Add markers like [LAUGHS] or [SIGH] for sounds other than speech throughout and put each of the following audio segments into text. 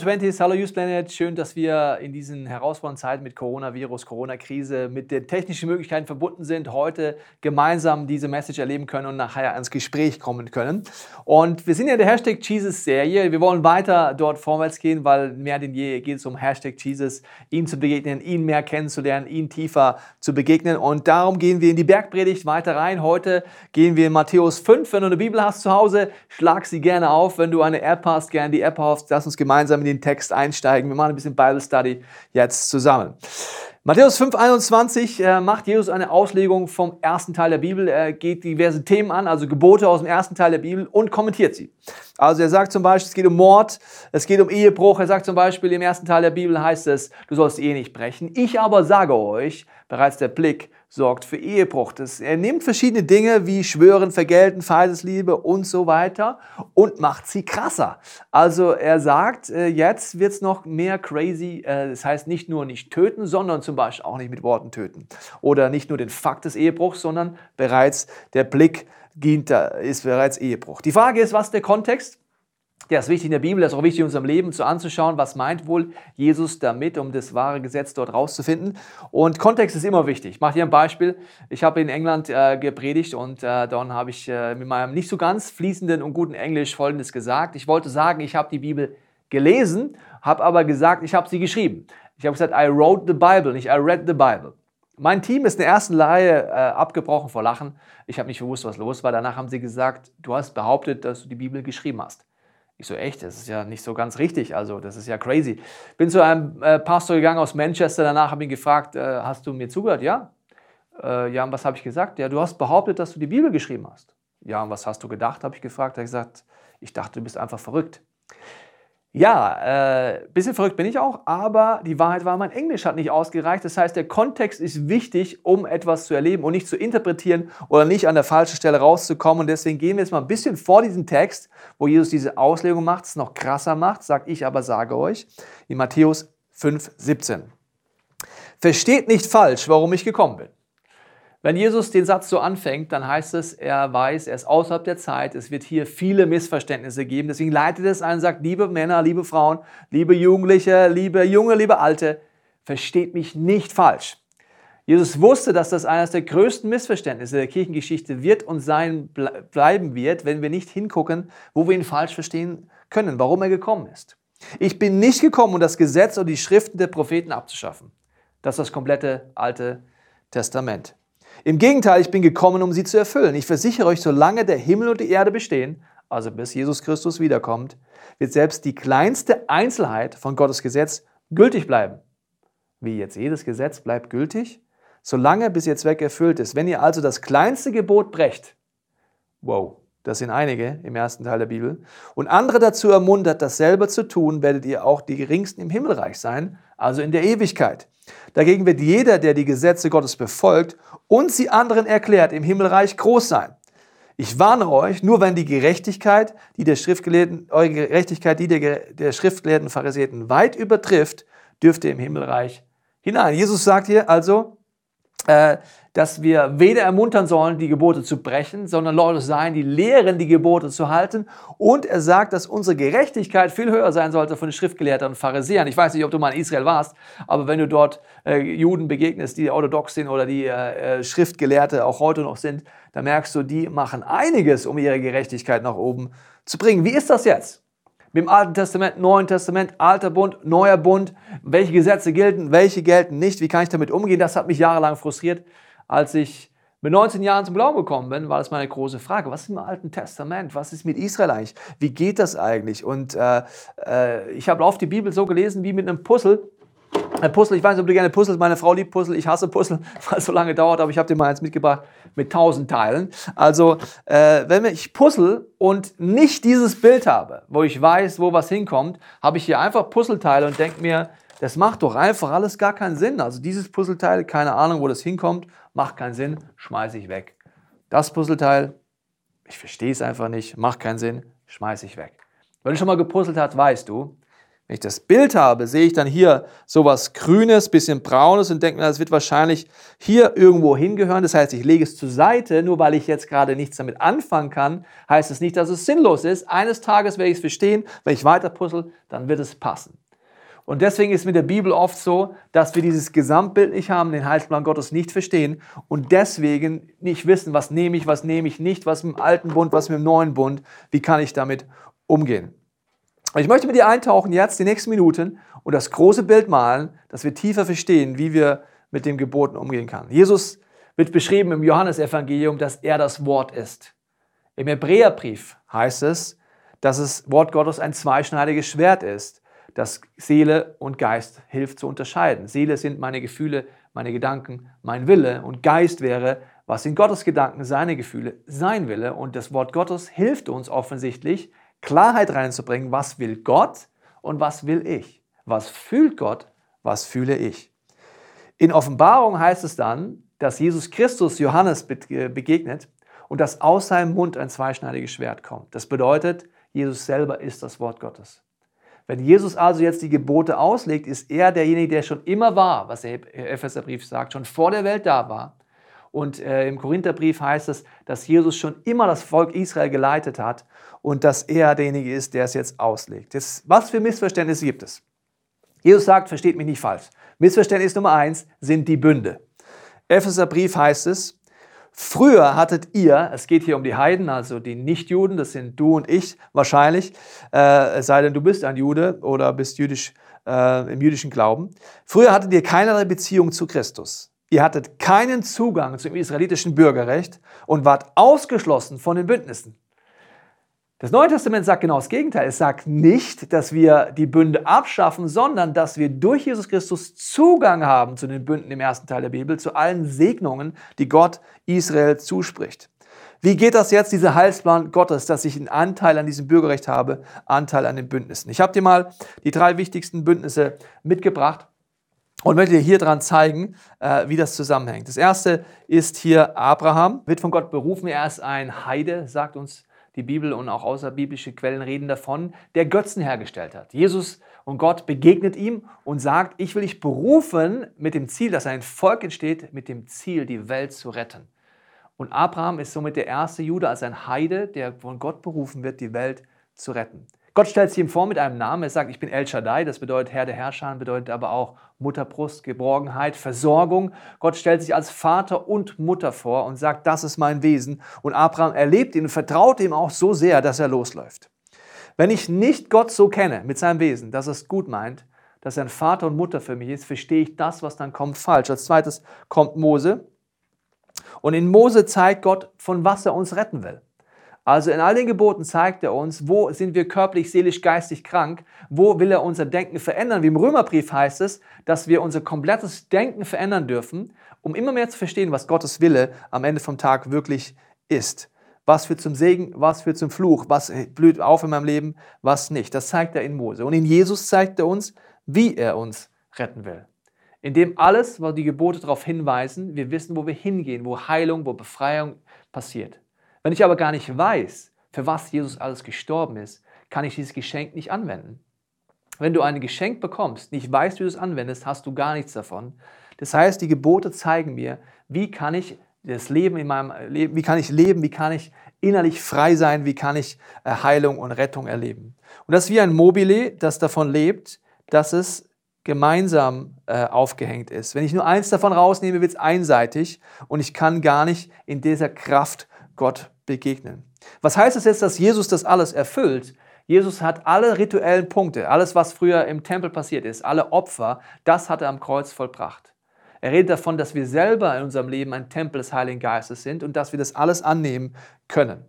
120s, hallo Youth Planet. Schön, dass wir in diesen herausfordernden Zeiten mit Coronavirus, Corona-Krise mit den technischen Möglichkeiten verbunden sind, heute gemeinsam diese Message erleben können und nachher ans Gespräch kommen können. Und wir sind ja in der Hashtag Jesus-Serie. Wir wollen weiter dort vorwärts gehen, weil mehr denn je geht es um Hashtag Jesus, ihm zu begegnen, ihn mehr kennenzulernen, ihn tiefer zu begegnen. Und darum gehen wir in die Bergpredigt weiter rein. Heute gehen wir in Matthäus 5. Wenn du eine Bibel hast zu Hause, schlag sie gerne auf. Wenn du eine App hast, gerne die App auf. Lass uns gemeinsam in den Text einsteigen. Wir machen ein bisschen Bible Study jetzt zusammen. Matthäus 5,21 äh, macht Jesus eine Auslegung vom ersten Teil der Bibel. Er geht diverse Themen an, also Gebote aus dem ersten Teil der Bibel und kommentiert sie. Also er sagt zum Beispiel, es geht um Mord, es geht um Ehebruch. Er sagt zum Beispiel, im ersten Teil der Bibel heißt es, du sollst die Ehe nicht brechen. Ich aber sage euch, bereits der Blick sorgt für Ehebruch. Das, er nimmt verschiedene Dinge wie Schwören, Vergelten, Feindesliebe und so weiter und macht sie krasser. Also er sagt, äh, jetzt wird es noch mehr crazy. Äh, das heißt nicht nur nicht töten, sondern zum Beispiel auch nicht mit Worten töten. Oder nicht nur den Fakt des Ehebruchs, sondern bereits der Blick ist bereits Ehebruch. Die Frage ist, was ist der Kontext? Der ist wichtig in der Bibel, das ist auch wichtig in unserem Leben zu anzuschauen, was meint wohl Jesus damit, um das wahre Gesetz dort rauszufinden. Und Kontext ist immer wichtig. Ich mache dir ein Beispiel. Ich habe in England äh, gepredigt und äh, dann habe ich äh, mit meinem nicht so ganz fließenden und guten Englisch Folgendes gesagt. Ich wollte sagen, ich habe die Bibel gelesen, habe aber gesagt, ich habe sie geschrieben. Ich habe gesagt, I wrote the Bible, nicht I read the Bible. Mein Team ist in der ersten Reihe äh, abgebrochen vor Lachen. Ich habe nicht gewusst, was los war. Danach haben sie gesagt, du hast behauptet, dass du die Bibel geschrieben hast. Ich so, echt? Das ist ja nicht so ganz richtig. Also, das ist ja crazy. Bin zu einem äh, Pastor gegangen aus Manchester. Danach habe ich ihn gefragt, äh, hast du mir zugehört? Ja. Äh, ja, und was habe ich gesagt? Ja, du hast behauptet, dass du die Bibel geschrieben hast. Ja, und was hast du gedacht? Habe ich gefragt. Er hat gesagt, ich dachte, du bist einfach verrückt. Ja, äh, bisschen verrückt bin ich auch, aber die Wahrheit war, mein Englisch hat nicht ausgereicht. Das heißt, der Kontext ist wichtig, um etwas zu erleben und nicht zu interpretieren oder nicht an der falschen Stelle rauszukommen. Und deswegen gehen wir jetzt mal ein bisschen vor diesen Text, wo Jesus diese Auslegung macht, es noch krasser macht, sagt ich aber sage euch, in Matthäus 5, 17. Versteht nicht falsch, warum ich gekommen bin. Wenn Jesus den Satz so anfängt, dann heißt es, er weiß, er ist außerhalb der Zeit, es wird hier viele Missverständnisse geben. Deswegen leitet es ein und sagt, liebe Männer, liebe Frauen, liebe Jugendliche, liebe Junge, liebe Alte, versteht mich nicht falsch. Jesus wusste, dass das eines der größten Missverständnisse der Kirchengeschichte wird und sein bleiben wird, wenn wir nicht hingucken, wo wir ihn falsch verstehen können, warum er gekommen ist. Ich bin nicht gekommen, um das Gesetz und die Schriften der Propheten abzuschaffen. Das ist das komplette Alte Testament. Im Gegenteil, ich bin gekommen, um sie zu erfüllen. Ich versichere euch, solange der Himmel und die Erde bestehen, also bis Jesus Christus wiederkommt, wird selbst die kleinste Einzelheit von Gottes Gesetz gültig bleiben. Wie jetzt jedes Gesetz bleibt gültig, solange bis ihr Zweck erfüllt ist. Wenn ihr also das kleinste Gebot brecht, wow, das sind einige im ersten Teil der Bibel, und andere dazu ermuntert, dasselbe zu tun, werdet ihr auch die geringsten im Himmelreich sein, also in der Ewigkeit. Dagegen wird jeder, der die Gesetze Gottes befolgt und sie anderen erklärt, im Himmelreich groß sein. Ich warne euch, nur wenn die Gerechtigkeit, die der Schriftgelehrten, eure Gerechtigkeit, die der, der Schriftgelehrten Pharisäten weit übertrifft, dürft ihr im Himmelreich hinein. Jesus sagt hier also, äh, dass wir weder ermuntern sollen, die Gebote zu brechen, sondern Leute sein, die lehren, die Gebote zu halten. Und er sagt, dass unsere Gerechtigkeit viel höher sein sollte von den Schriftgelehrten und Pharisäern. Ich weiß nicht, ob du mal in Israel warst, aber wenn du dort äh, Juden begegnest, die orthodox sind oder die äh, äh Schriftgelehrte auch heute noch sind, dann merkst du, die machen einiges, um ihre Gerechtigkeit nach oben zu bringen. Wie ist das jetzt? Mit dem Alten Testament, Neuen Testament, Alter Bund, Neuer Bund, welche Gesetze gelten, welche gelten nicht, wie kann ich damit umgehen? Das hat mich jahrelang frustriert. Als ich mit 19 Jahren zum Glauben gekommen bin, war das meine große Frage. Was ist im Alten Testament? Was ist mit Israel eigentlich? Wie geht das eigentlich? Und äh, äh, ich habe oft die Bibel so gelesen wie mit einem Puzzle. Ein Puzzle, ich weiß nicht, ob du gerne Puzzle, meine Frau liebt Puzzle, ich hasse Puzzle, [LAUGHS] weil es so lange dauert, aber ich habe dir mal eins mitgebracht mit tausend Teilen. Also, äh, wenn ich puzzle und nicht dieses Bild habe, wo ich weiß, wo was hinkommt, habe ich hier einfach Puzzleteile und denke mir, das macht doch einfach alles gar keinen Sinn. Also dieses Puzzleteil, keine Ahnung, wo das hinkommt, macht keinen Sinn, schmeiße ich weg. Das Puzzleteil, ich verstehe es einfach nicht, macht keinen Sinn, schmeiße ich weg. Wenn du schon mal gepuzzelt hast, weißt du, Wenn ich das Bild habe, sehe ich dann hier sowas Grünes, bisschen Braunes und denke mir, das wird wahrscheinlich hier irgendwo hingehören. Das heißt, ich lege es zur Seite, nur weil ich jetzt gerade nichts damit anfangen kann, heißt es nicht, dass es sinnlos ist. Eines Tages werde ich es verstehen, wenn ich weiter puzzle, dann wird es passen. Und deswegen ist mit der Bibel oft so, dass wir dieses Gesamtbild nicht haben, den Heilsplan Gottes nicht verstehen und deswegen nicht wissen, was nehme ich, was nehme ich nicht, was mit dem alten Bund, was mit dem neuen Bund, wie kann ich damit umgehen. Ich möchte mit dir eintauchen jetzt die nächsten Minuten und das große Bild malen, dass wir tiefer verstehen, wie wir mit den Geboten umgehen können. Jesus wird beschrieben im Johannesevangelium, dass er das Wort ist. Im Hebräerbrief heißt es, dass das Wort Gottes ein zweischneidiges Schwert ist, das Seele und Geist hilft zu unterscheiden. Seele sind meine Gefühle, meine Gedanken, mein Wille und Geist wäre, was in Gottes Gedanken seine Gefühle, sein Wille und das Wort Gottes hilft uns offensichtlich, Klarheit reinzubringen, was will Gott und was will ich? Was fühlt Gott, was fühle ich? In Offenbarung heißt es dann, dass Jesus Christus Johannes äh, begegnet und dass aus seinem Mund ein zweischneidiges Schwert kommt. Das bedeutet, Jesus selber ist das Wort Gottes. Wenn Jesus also jetzt die Gebote auslegt, ist er derjenige, der schon immer war, was der Epheserbrief sagt, schon vor der Welt da war. Und äh, im Korintherbrief heißt es, dass Jesus schon immer das Volk Israel geleitet hat und dass er derjenige ist, der es jetzt auslegt. Jetzt, was für Missverständnisse gibt es? Jesus sagt, versteht mich nicht falsch. Missverständnis Nummer eins sind die Bünde. Epheserbrief heißt es, Früher hattet ihr, es geht hier um die Heiden, also die Nichtjuden, das sind du und ich wahrscheinlich, äh, es sei denn, du bist ein Jude oder bist jüdisch, äh, im jüdischen Glauben. Früher hattet ihr keinerlei Beziehung zu Christus. Ihr hattet keinen Zugang zum israelitischen Bürgerrecht und wart ausgeschlossen von den Bündnissen. Das Neue Testament sagt genau das Gegenteil. Es sagt nicht, dass wir die Bünde abschaffen, sondern dass wir durch Jesus Christus Zugang haben zu den Bünden im ersten Teil der Bibel, zu allen Segnungen, die Gott Israel zuspricht. Wie geht das jetzt, dieser Heilsplan Gottes, dass ich einen Anteil an diesem Bürgerrecht habe, Anteil an den Bündnissen? Ich habe dir mal die drei wichtigsten Bündnisse mitgebracht und möchte dir hier dran zeigen, äh, wie das zusammenhängt. Das erste ist hier Abraham, wird von Gott berufen. Er ist ein Heide, sagt uns die Bibel und auch außerbiblische Quellen reden davon, der Götzen hergestellt hat. Jesus und Gott begegnet ihm und sagt, ich will dich berufen mit dem Ziel, dass ein Volk entsteht, mit dem Ziel, die Welt zu retten. Und Abraham ist somit der erste Jude als ein Heide, der von Gott berufen wird, die Welt zu retten. Gott stellt sich ihm vor mit einem Namen. Er sagt, ich bin El Shaddai, das bedeutet Herr der Herrscher, bedeutet aber auch Mutterbrust, Geborgenheit, Versorgung. Gott stellt sich als Vater und Mutter vor und sagt, das ist mein Wesen. Und Abraham erlebt ihn und vertraut ihm auch so sehr, dass er losläuft. Wenn ich nicht Gott so kenne mit seinem Wesen, dass er es gut meint, dass er ein Vater und Mutter für mich ist, verstehe ich das, was dann kommt, falsch. Als zweites kommt Mose. Und in Mose zeigt Gott, von was er uns retten will. Also in all den Geboten zeigt er uns, wo sind wir körperlich, seelisch, geistig krank, wo will er unser Denken verändern. Wie im Römerbrief heißt es, dass wir unser komplettes Denken verändern dürfen, um immer mehr zu verstehen, was Gottes Wille am Ende vom Tag wirklich ist. Was führt zum Segen, was führt zum Fluch, was blüht auf in meinem Leben, was nicht. Das zeigt er in Mose. Und in Jesus zeigt er uns, wie er uns retten will. Indem alles, wo die Gebote darauf hinweisen, wir wissen, wo wir hingehen, wo Heilung, wo Befreiung passiert. Wenn ich aber gar nicht weiß, für was Jesus alles gestorben ist, kann ich dieses Geschenk nicht anwenden. Wenn du ein Geschenk bekommst, nicht weißt, wie du es anwendest, hast du gar nichts davon. Das heißt, die Gebote zeigen mir, wie kann ich das Leben in meinem Leben, wie kann ich leben, wie kann ich innerlich frei sein, wie kann ich äh, Heilung und Rettung erleben. Und das ist wie ein Mobile, das davon lebt, dass es gemeinsam äh, aufgehängt ist. Wenn ich nur eins davon rausnehme, wird es einseitig und ich kann gar nicht in dieser Kraft Gott begegnen. Was heißt es jetzt, dass Jesus das alles erfüllt? Jesus hat alle rituellen Punkte, alles, was früher im Tempel passiert ist, alle Opfer, das hat er am Kreuz vollbracht. Er redet davon, dass wir selber in unserem Leben ein Tempel des Heiligen Geistes sind und dass wir das alles annehmen können.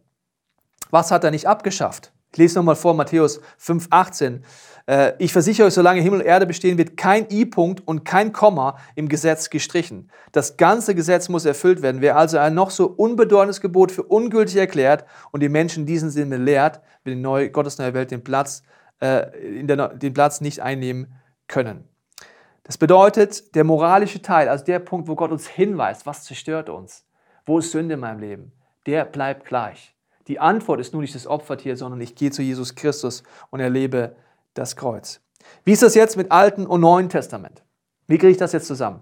Was hat er nicht abgeschafft? Ich lese nochmal vor Matthäus 5,18. Äh, ich versichere euch, solange Himmel und Erde bestehen, wird kein I-Punkt und kein Komma im Gesetz gestrichen. Das ganze Gesetz muss erfüllt werden. Wer also ein noch so unbedeutendes Gebot für ungültig erklärt und die Menschen diesen Sinne lehrt, wird in neue, Gottes neue Welt den Platz, äh, der, den Platz nicht einnehmen können. Das bedeutet, der moralische Teil, also der Punkt, wo Gott uns hinweist, was zerstört uns, wo ist Sünde in meinem Leben, der bleibt gleich. Die Antwort ist nur nicht das Opfertier, sondern ich gehe zu Jesus Christus und erlebe das Kreuz. Wie ist das jetzt mit Alten und Neuen Testament? Wie kriege ich das jetzt zusammen?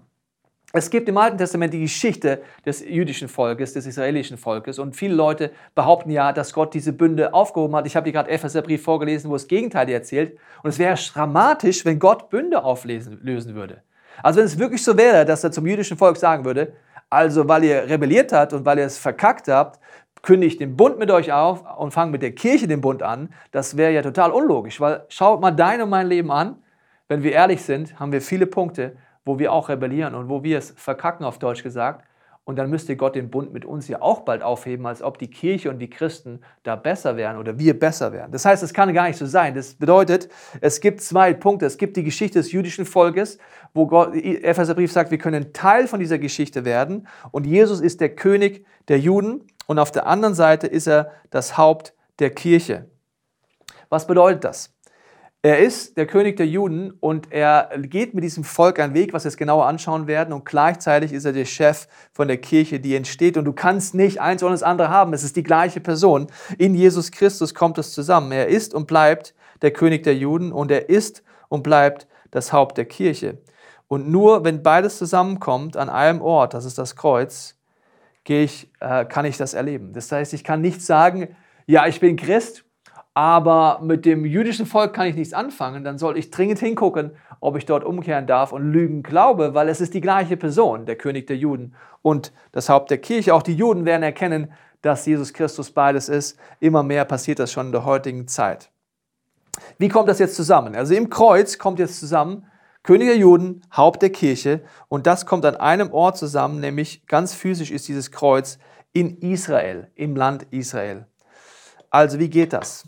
Es gibt im Alten Testament die Geschichte des jüdischen Volkes, des israelischen Volkes. Und viele Leute behaupten ja, dass Gott diese Bünde aufgehoben hat. Ich habe dir gerade Epheserbrief vorgelesen, wo das Gegenteil erzählt. Und es wäre dramatisch, wenn Gott Bünde auflösen würde. Also wenn es wirklich so wäre, dass er zum jüdischen Volk sagen würde, also weil ihr rebelliert habt und weil ihr es verkackt habt, kündigt den Bund mit euch auf und fangt mit der Kirche den Bund an. Das wäre ja total unlogisch, weil schaut mal dein und mein Leben an. Wenn wir ehrlich sind, haben wir viele Punkte, wo wir auch rebellieren und wo wir es verkacken, auf Deutsch gesagt. Und dann müsste Gott den Bund mit uns ja auch bald aufheben, als ob die Kirche und die Christen da besser wären oder wir besser wären. Das heißt, es kann gar nicht so sein. Das bedeutet, es gibt zwei Punkte. Es gibt die Geschichte des jüdischen Volkes, wo Gott, Epheserbrief sagt, wir können Teil von dieser Geschichte werden. Und Jesus ist der König der Juden. Und auf der anderen Seite ist er das Haupt der Kirche. Was bedeutet das? Er ist der König der Juden und er geht mit diesem Volk einen Weg, was wir jetzt genauer anschauen werden. Und gleichzeitig ist er der Chef von der Kirche, die entsteht. Und du kannst nicht eins oder das andere haben. Es ist die gleiche Person. In Jesus Christus kommt es zusammen. Er ist und bleibt der König der Juden und er ist und bleibt das Haupt der Kirche. Und nur wenn beides zusammenkommt an einem Ort, das ist das Kreuz, ich, äh, kann ich das erleben. Das heißt, ich kann nicht sagen, ja, ich bin Christ aber mit dem jüdischen Volk kann ich nichts anfangen, dann soll ich dringend hingucken, ob ich dort umkehren darf und Lügen glaube, weil es ist die gleiche Person, der König der Juden und das Haupt der Kirche. Auch die Juden werden erkennen, dass Jesus Christus beides ist. Immer mehr passiert das schon in der heutigen Zeit. Wie kommt das jetzt zusammen? Also im Kreuz kommt jetzt zusammen König der Juden, Haupt der Kirche und das kommt an einem Ort zusammen, nämlich ganz physisch ist dieses Kreuz in Israel, im Land Israel. Also wie geht das?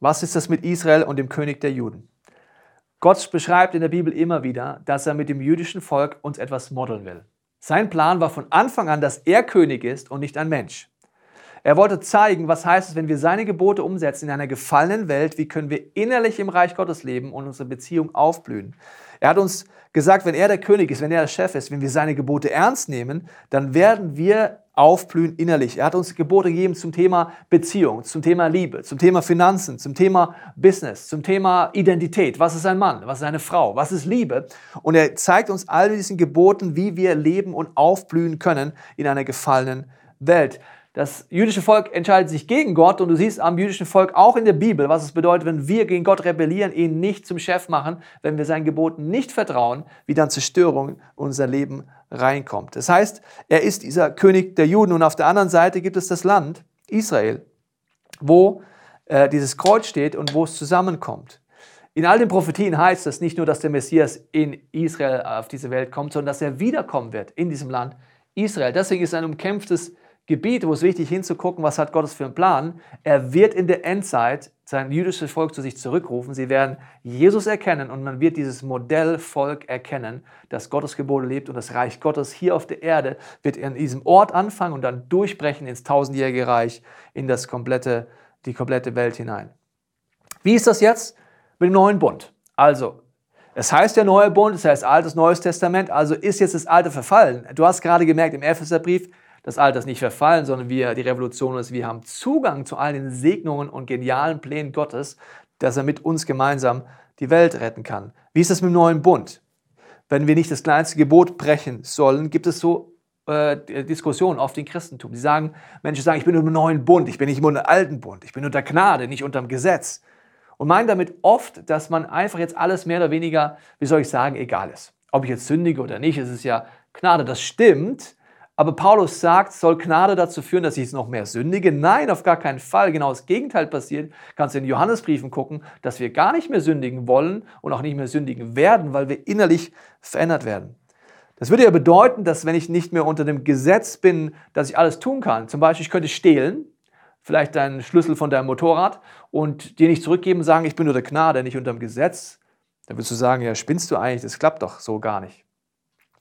Was ist das mit Israel und dem König der Juden? Gott beschreibt in der Bibel immer wieder, dass er mit dem jüdischen Volk uns etwas modeln will. Sein Plan war von Anfang an, dass er König ist und nicht ein Mensch. Er wollte zeigen, was heißt es, wenn wir seine Gebote umsetzen in einer gefallenen Welt, wie können wir innerlich im Reich Gottes leben und unsere Beziehung aufblühen. Er hat uns gesagt, wenn er der König ist, wenn er der Chef ist, wenn wir seine Gebote ernst nehmen, dann werden wir aufblühen innerlich. Er hat uns Gebote gegeben zum Thema Beziehung, zum Thema Liebe, zum Thema Finanzen, zum Thema Business, zum Thema Identität. Was ist ein Mann? Was ist eine Frau? Was ist Liebe? Und er zeigt uns all diesen Geboten, wie wir leben und aufblühen können in einer gefallenen Welt. Das jüdische Volk entscheidet sich gegen Gott und du siehst am jüdischen Volk auch in der Bibel, was es bedeutet, wenn wir gegen Gott rebellieren, ihn nicht zum Chef machen, wenn wir seinen Geboten nicht vertrauen, wie dann Zerstörung in unser Leben reinkommt. Das heißt, er ist dieser König der Juden und auf der anderen Seite gibt es das Land Israel, wo äh, dieses Kreuz steht und wo es zusammenkommt. In all den Prophetien heißt es nicht nur, dass der Messias in Israel auf diese Welt kommt, sondern dass er wiederkommen wird in diesem Land Israel. Deswegen ist ein umkämpftes Gebiet, wo es wichtig hinzugucken, was hat Gottes für einen Plan. Er wird in der Endzeit sein jüdisches Volk zu sich zurückrufen. Sie werden Jesus erkennen und man wird dieses Modellvolk erkennen, das Gottes Gebote lebt und das Reich Gottes hier auf der Erde wird in diesem Ort anfangen und dann durchbrechen ins tausendjährige Reich, in das komplette, die komplette Welt hinein. Wie ist das jetzt mit dem neuen Bund? Also, es heißt der neue Bund, es heißt Altes, Neues Testament, also ist jetzt das Alte verfallen. Du hast gerade gemerkt im Epheserbrief, das Alter ist nicht verfallen, sondern wir, die Revolution ist, wir haben Zugang zu all den Segnungen und genialen Plänen Gottes, dass er mit uns gemeinsam die Welt retten kann. Wie ist das mit dem neuen Bund? Wenn wir nicht das kleinste Gebot brechen sollen, gibt es so äh, Diskussionen oft im Christentum. Die sagen, Menschen sagen, ich bin unter dem neuen Bund, ich bin nicht unter dem alten Bund, ich bin unter Gnade, nicht unter dem Gesetz. Und meinen damit oft, dass man einfach jetzt alles mehr oder weniger, wie soll ich sagen, egal ist. Ob ich jetzt sündige oder nicht, ist es ja Gnade. Das stimmt, aber Paulus sagt, soll Gnade dazu führen, dass ich noch mehr sündige? Nein, auf gar keinen Fall. Genau das Gegenteil passiert. Kannst du in Johannesbriefen gucken, dass wir gar nicht mehr sündigen wollen und auch nicht mehr sündigen werden, weil wir innerlich verändert werden. Das würde ja bedeuten, dass wenn ich nicht mehr unter dem Gesetz bin, dass ich alles tun kann. Zum Beispiel, ich könnte stehlen, vielleicht deinen Schlüssel von deinem Motorrad und dir nicht zurückgeben und sagen, ich bin unter Gnade, nicht unter dem Gesetz. Dann würdest du sagen, ja, spinnst du eigentlich? Das klappt doch so gar nicht.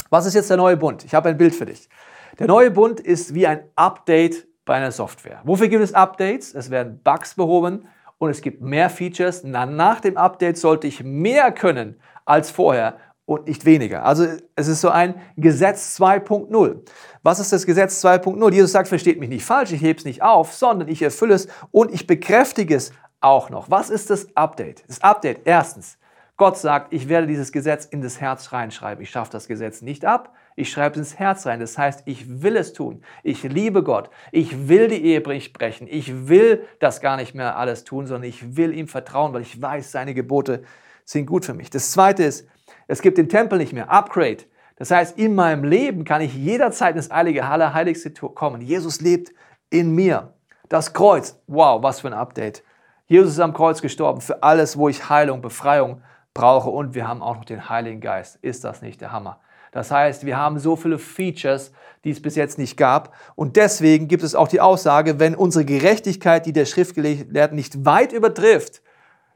Was ist jetzt der neue Bund? Ich habe ein Bild für dich. Der neue Bund ist wie ein Update bei einer Software. Wofür gibt es Updates? Es werden Bugs behoben und es gibt mehr Features. Na, nach dem Update sollte ich mehr können als vorher und nicht weniger. Also es ist so ein Gesetz 2.0. Was ist das Gesetz 2.0? Jesus sagt, versteht mich nicht falsch, ich hebe es nicht auf, sondern ich erfülle es und ich bekräftige es auch noch. Was ist das Update? Das Update erstens, Gott sagt, ich werde dieses Gesetz in das Herz reinschreiben. Ich schaffe das Gesetz nicht ab, ich schreibe es ins Herz rein. Das heißt, ich will es tun. Ich liebe Gott. Ich will die Ehe brechen. Ich will das gar nicht mehr alles tun, sondern ich will ihm vertrauen, weil ich weiß, seine Gebote sind gut für mich. Das zweite ist, es gibt den Tempel nicht mehr. Upgrade. Das heißt, in meinem Leben kann ich jederzeit ins Heilige Halle, Heiligste kommen. Jesus lebt in mir. Das Kreuz, wow, was für ein Update. Jesus ist am Kreuz gestorben für alles, wo ich Heilung, Befreiung brauche. Und wir haben auch noch den Heiligen Geist. Ist das nicht der Hammer? Das heißt, wir haben so viele Features, die es bis jetzt nicht gab. Und deswegen gibt es auch die Aussage, wenn unsere Gerechtigkeit, die der Schriftgelehrten nicht weit übertrifft,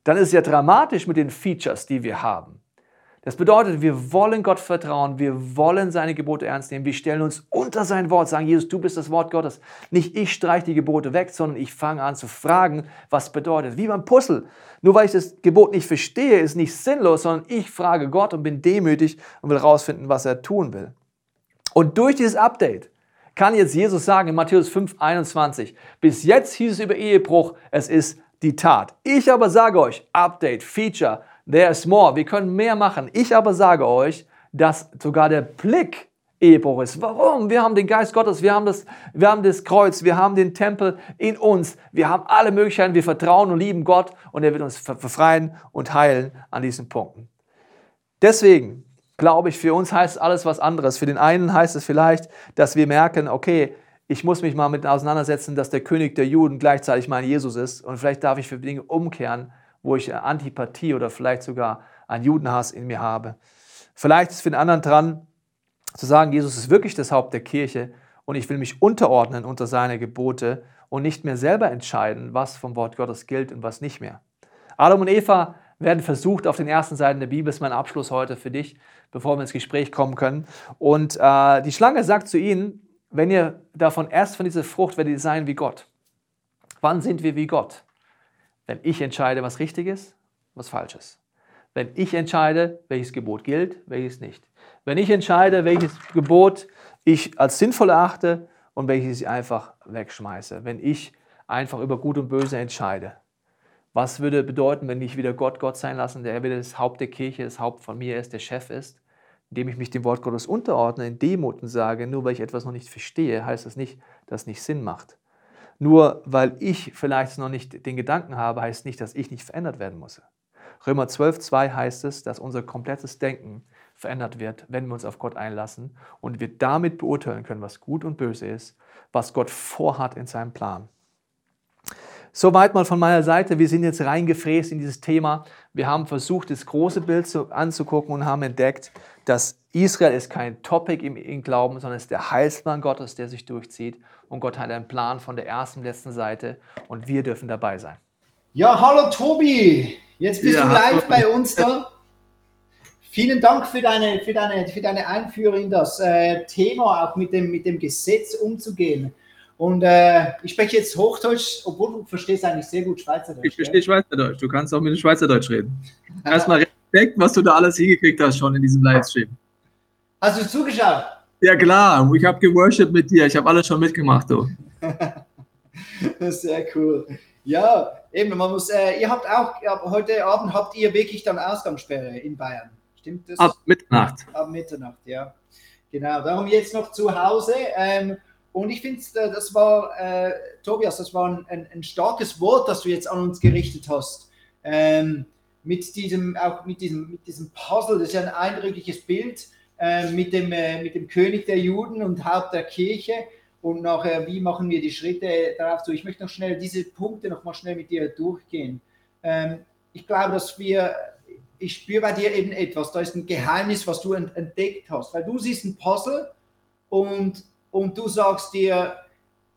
dann ist es ja dramatisch mit den Features, die wir haben. Das bedeutet, wir wollen Gott vertrauen, wir wollen seine Gebote ernst nehmen, wir stellen uns unter sein Wort, sagen, Jesus, du bist das Wort Gottes. Nicht ich streiche die Gebote weg, sondern ich fange an zu fragen, was bedeutet. Wie beim Puzzle. Nur weil ich das Gebot nicht verstehe, ist nicht sinnlos, sondern ich frage Gott und bin demütig und will herausfinden, was er tun will. Und durch dieses Update kann jetzt Jesus sagen in Matthäus 5, 21, bis jetzt hieß es über Ehebruch, es ist die Tat. Ich aber sage euch, Update, Feature, There's more. Wir können mehr machen. Ich aber sage euch, dass sogar der Blick Ehebruch ist. Warum? Wir haben den Geist Gottes, wir haben, das, wir haben das Kreuz, wir haben den Tempel in uns, wir haben alle Möglichkeiten, wir vertrauen und lieben Gott und er wird uns befreien und heilen an diesen Punkten. Deswegen glaube ich, für uns heißt alles was anderes. Für den einen heißt es vielleicht, dass wir merken, okay, ich muss mich mal mit auseinandersetzen, dass der König der Juden gleichzeitig mein Jesus ist und vielleicht darf ich für Dinge umkehren, wo ich Antipathie oder vielleicht sogar einen Judenhass in mir habe. Vielleicht ist für den anderen dran, zu sagen, Jesus ist wirklich das Haupt der Kirche und ich will mich unterordnen unter seine Gebote und nicht mehr selber entscheiden, was vom Wort Gottes gilt und was nicht mehr. Adam und Eva werden versucht auf den ersten Seiten der Bibel, ist mein Abschluss heute für dich, bevor wir ins Gespräch kommen können. Und äh, die Schlange sagt zu ihnen, wenn ihr davon erst von dieser Frucht, werdet ihr sein wie Gott. Wann sind wir wie Gott? Wenn ich entscheide, was richtig ist, was falsch ist. Wenn ich entscheide, welches Gebot gilt, welches nicht. Wenn ich entscheide, welches Gebot ich als sinnvoll erachte und welches ich einfach wegschmeiße. Wenn ich einfach über Gut und Böse entscheide. Was würde bedeuten, wenn ich wieder Gott Gott sein lassen, der wieder das Haupt der Kirche, das Haupt von mir ist, der Chef ist, indem ich mich dem Wort Gottes unterordne, in Demut und sage, nur weil ich etwas noch nicht verstehe, heißt das nicht, dass es nicht Sinn macht. Nur weil ich vielleicht noch nicht den Gedanken habe, heißt nicht, dass ich nicht verändert werden muss. Römer 12, 2 heißt es, dass unser komplettes Denken verändert wird, wenn wir uns auf Gott einlassen und wir damit beurteilen können, was gut und böse ist, was Gott vorhat in seinem Plan. Soweit mal von meiner Seite. Wir sind jetzt reingefräst in dieses Thema. Wir haben versucht, das große Bild anzugucken und haben entdeckt, dass Israel ist kein Topic im, im Glauben, sondern es ist der Heilsplan Gottes, der sich durchzieht. Und Gott hat einen Plan von der ersten, letzten Seite und wir dürfen dabei sein. Ja, hallo Tobi, jetzt bist ja, du live bei uns da. Vielen Dank für deine, für deine, für deine Einführung in das äh, Thema, auch mit dem, mit dem Gesetz umzugehen. Und äh, ich spreche jetzt Hochdeutsch, obwohl du verstehst eigentlich sehr gut Schweizerdeutsch. Ich verstehe Schweizerdeutsch. Du kannst auch mit dem Schweizerdeutsch reden. Erstmal Respekt, was du da alles hingekriegt hast schon in diesem Livestream. Hast du zugeschaut? Ja klar, ich habe geworshipped mit dir. Ich habe alles schon mitgemacht, du. [LAUGHS] sehr cool. Ja, eben, man muss, äh, ihr habt auch, heute Abend habt ihr wirklich dann Ausgangssperre in Bayern. Stimmt das? Ab Mitternacht. Ab Mitternacht, ja. Genau, darum jetzt noch zu Hause. Ähm, und ich finde, äh, das war, äh, Tobias, das war ein, ein, ein, starkes Wort, das du jetzt an uns gerichtet hast. Ähm, mit diesem, auch mit diesem, mit diesem Puzzle, das ist ja ein eindrückliches Bild äh, mit, dem, äh, mit dem König der Juden und Haupt der Kirche. Und nachher, wie machen wir die Schritte darauf zu? Ich möchte noch schnell diese Punkte noch mal schnell mit dir durchgehen. Ähm, ich glaube, dass wir, ich spüre bei dir eben etwas, da ist ein Geheimnis, was du entdeckt hast, weil du siehst ein Puzzle und und du sagst dir,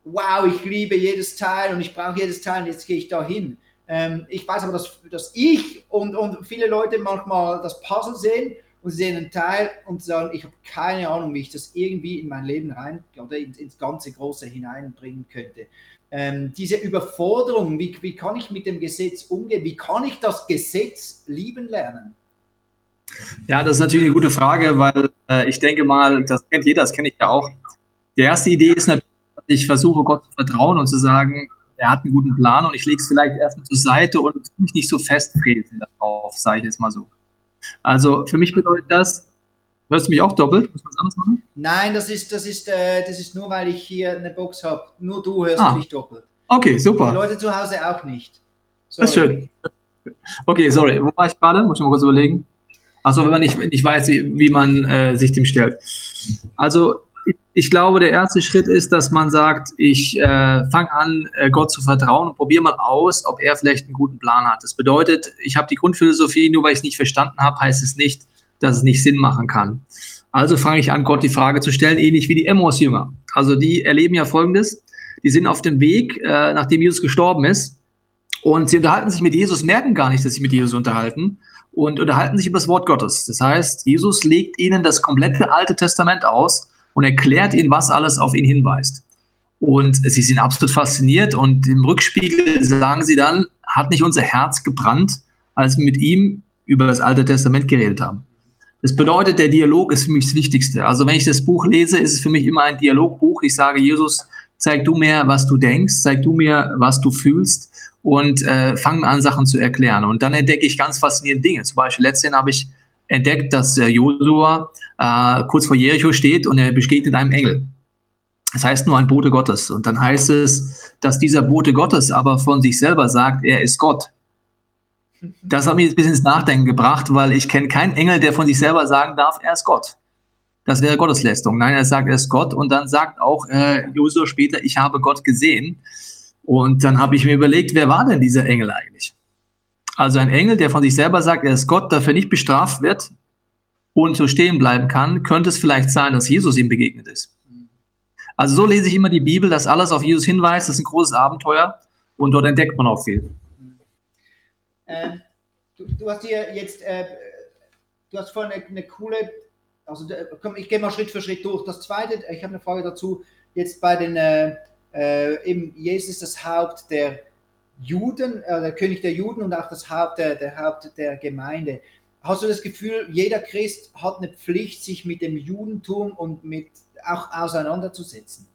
wow, ich liebe jedes Teil und ich brauche jedes Teil und jetzt gehe ich da hin. Ähm, ich weiß aber, dass, dass ich und, und viele Leute manchmal das Puzzle sehen und sie sehen einen Teil und sagen, ich habe keine Ahnung, wie ich das irgendwie in mein Leben rein oder ins, ins ganze Große hineinbringen könnte. Ähm, diese Überforderung, wie, wie kann ich mit dem Gesetz umgehen? Wie kann ich das Gesetz lieben lernen? Ja, das ist natürlich eine gute Frage, weil äh, ich denke mal, das kennt jeder, das kenne ich ja auch. Die erste Idee ist natürlich, dass ich versuche, Gott zu vertrauen und zu sagen, er hat einen guten Plan und ich lege es vielleicht erstmal zur Seite und mich nicht so festfräsen darauf, sage ich jetzt mal so. Also für mich bedeutet das, hörst du mich auch doppelt? Muss man was anderes machen? Nein, das ist, das ist, äh, das ist nur, weil ich hier eine Box habe. Nur du hörst ah. mich doppelt. Okay, super. Die Leute zu Hause auch nicht. Sorry. Das ist schön. Okay, sorry. Wo war ich gerade? Muss ich mal kurz überlegen. Achso, wenn man nicht, nicht weiß, wie, wie man äh, sich dem stellt. Also ich glaube, der erste Schritt ist, dass man sagt, ich äh, fange an, äh, Gott zu vertrauen und probiere mal aus, ob er vielleicht einen guten Plan hat. Das bedeutet, ich habe die Grundphilosophie, nur weil ich es nicht verstanden habe, heißt es nicht, dass es nicht Sinn machen kann. Also fange ich an, Gott die Frage zu stellen, ähnlich wie die Emmos-Jünger. Also die erleben ja Folgendes. Die sind auf dem Weg, äh, nachdem Jesus gestorben ist, und sie unterhalten sich mit Jesus, merken gar nicht, dass sie mit Jesus unterhalten und unterhalten sich über das Wort Gottes. Das heißt, Jesus legt ihnen das komplette Alte Testament aus und erklärt ihnen, was alles auf ihn hinweist. Und sie sind absolut fasziniert und im Rückspiegel sagen sie dann, hat nicht unser Herz gebrannt, als wir mit ihm über das Alte Testament geredet haben. Das bedeutet, der Dialog ist für mich das Wichtigste. Also wenn ich das Buch lese, ist es für mich immer ein Dialogbuch. Ich sage, Jesus, zeig du mir, was du denkst, zeig du mir, was du fühlst und äh, fangen an, Sachen zu erklären. Und dann entdecke ich ganz faszinierende Dinge. Zum Beispiel letztendlich habe ich entdeckt, dass äh, Josua äh, kurz vor Jericho steht und er begegnet einem Engel. Das heißt nur ein Bote Gottes. Und dann heißt es, dass dieser Bote Gottes aber von sich selber sagt, er ist Gott. Das hat mich ein bisschen ins Nachdenken gebracht, weil ich kenne keinen Engel, der von sich selber sagen darf, er ist Gott. Das wäre Gotteslästerung. Nein, er sagt, er ist Gott und dann sagt auch äh, Josua später, ich habe Gott gesehen. Und dann habe ich mir überlegt, wer war denn dieser Engel eigentlich? Also ein Engel, der von sich selber sagt, er ist Gott, dafür nicht bestraft wird und so stehen bleiben kann, könnte es vielleicht sein, dass Jesus ihm begegnet ist. Also so lese ich immer die Bibel, dass alles auf Jesus hinweist, das ist ein großes Abenteuer und dort entdeckt man auch viel. Ähm, du, du, hast hier jetzt, äh, du hast vorhin eine, eine coole, also komm, ich gehe mal Schritt für Schritt durch. Das zweite, ich habe eine Frage dazu, jetzt bei den äh, äh, eben Jesus das Haupt der Juden, äh, der König der Juden und auch das Haupt der, der Haupt der Gemeinde. Hast du das Gefühl, jeder Christ hat eine Pflicht, sich mit dem Judentum und mit auch auseinanderzusetzen?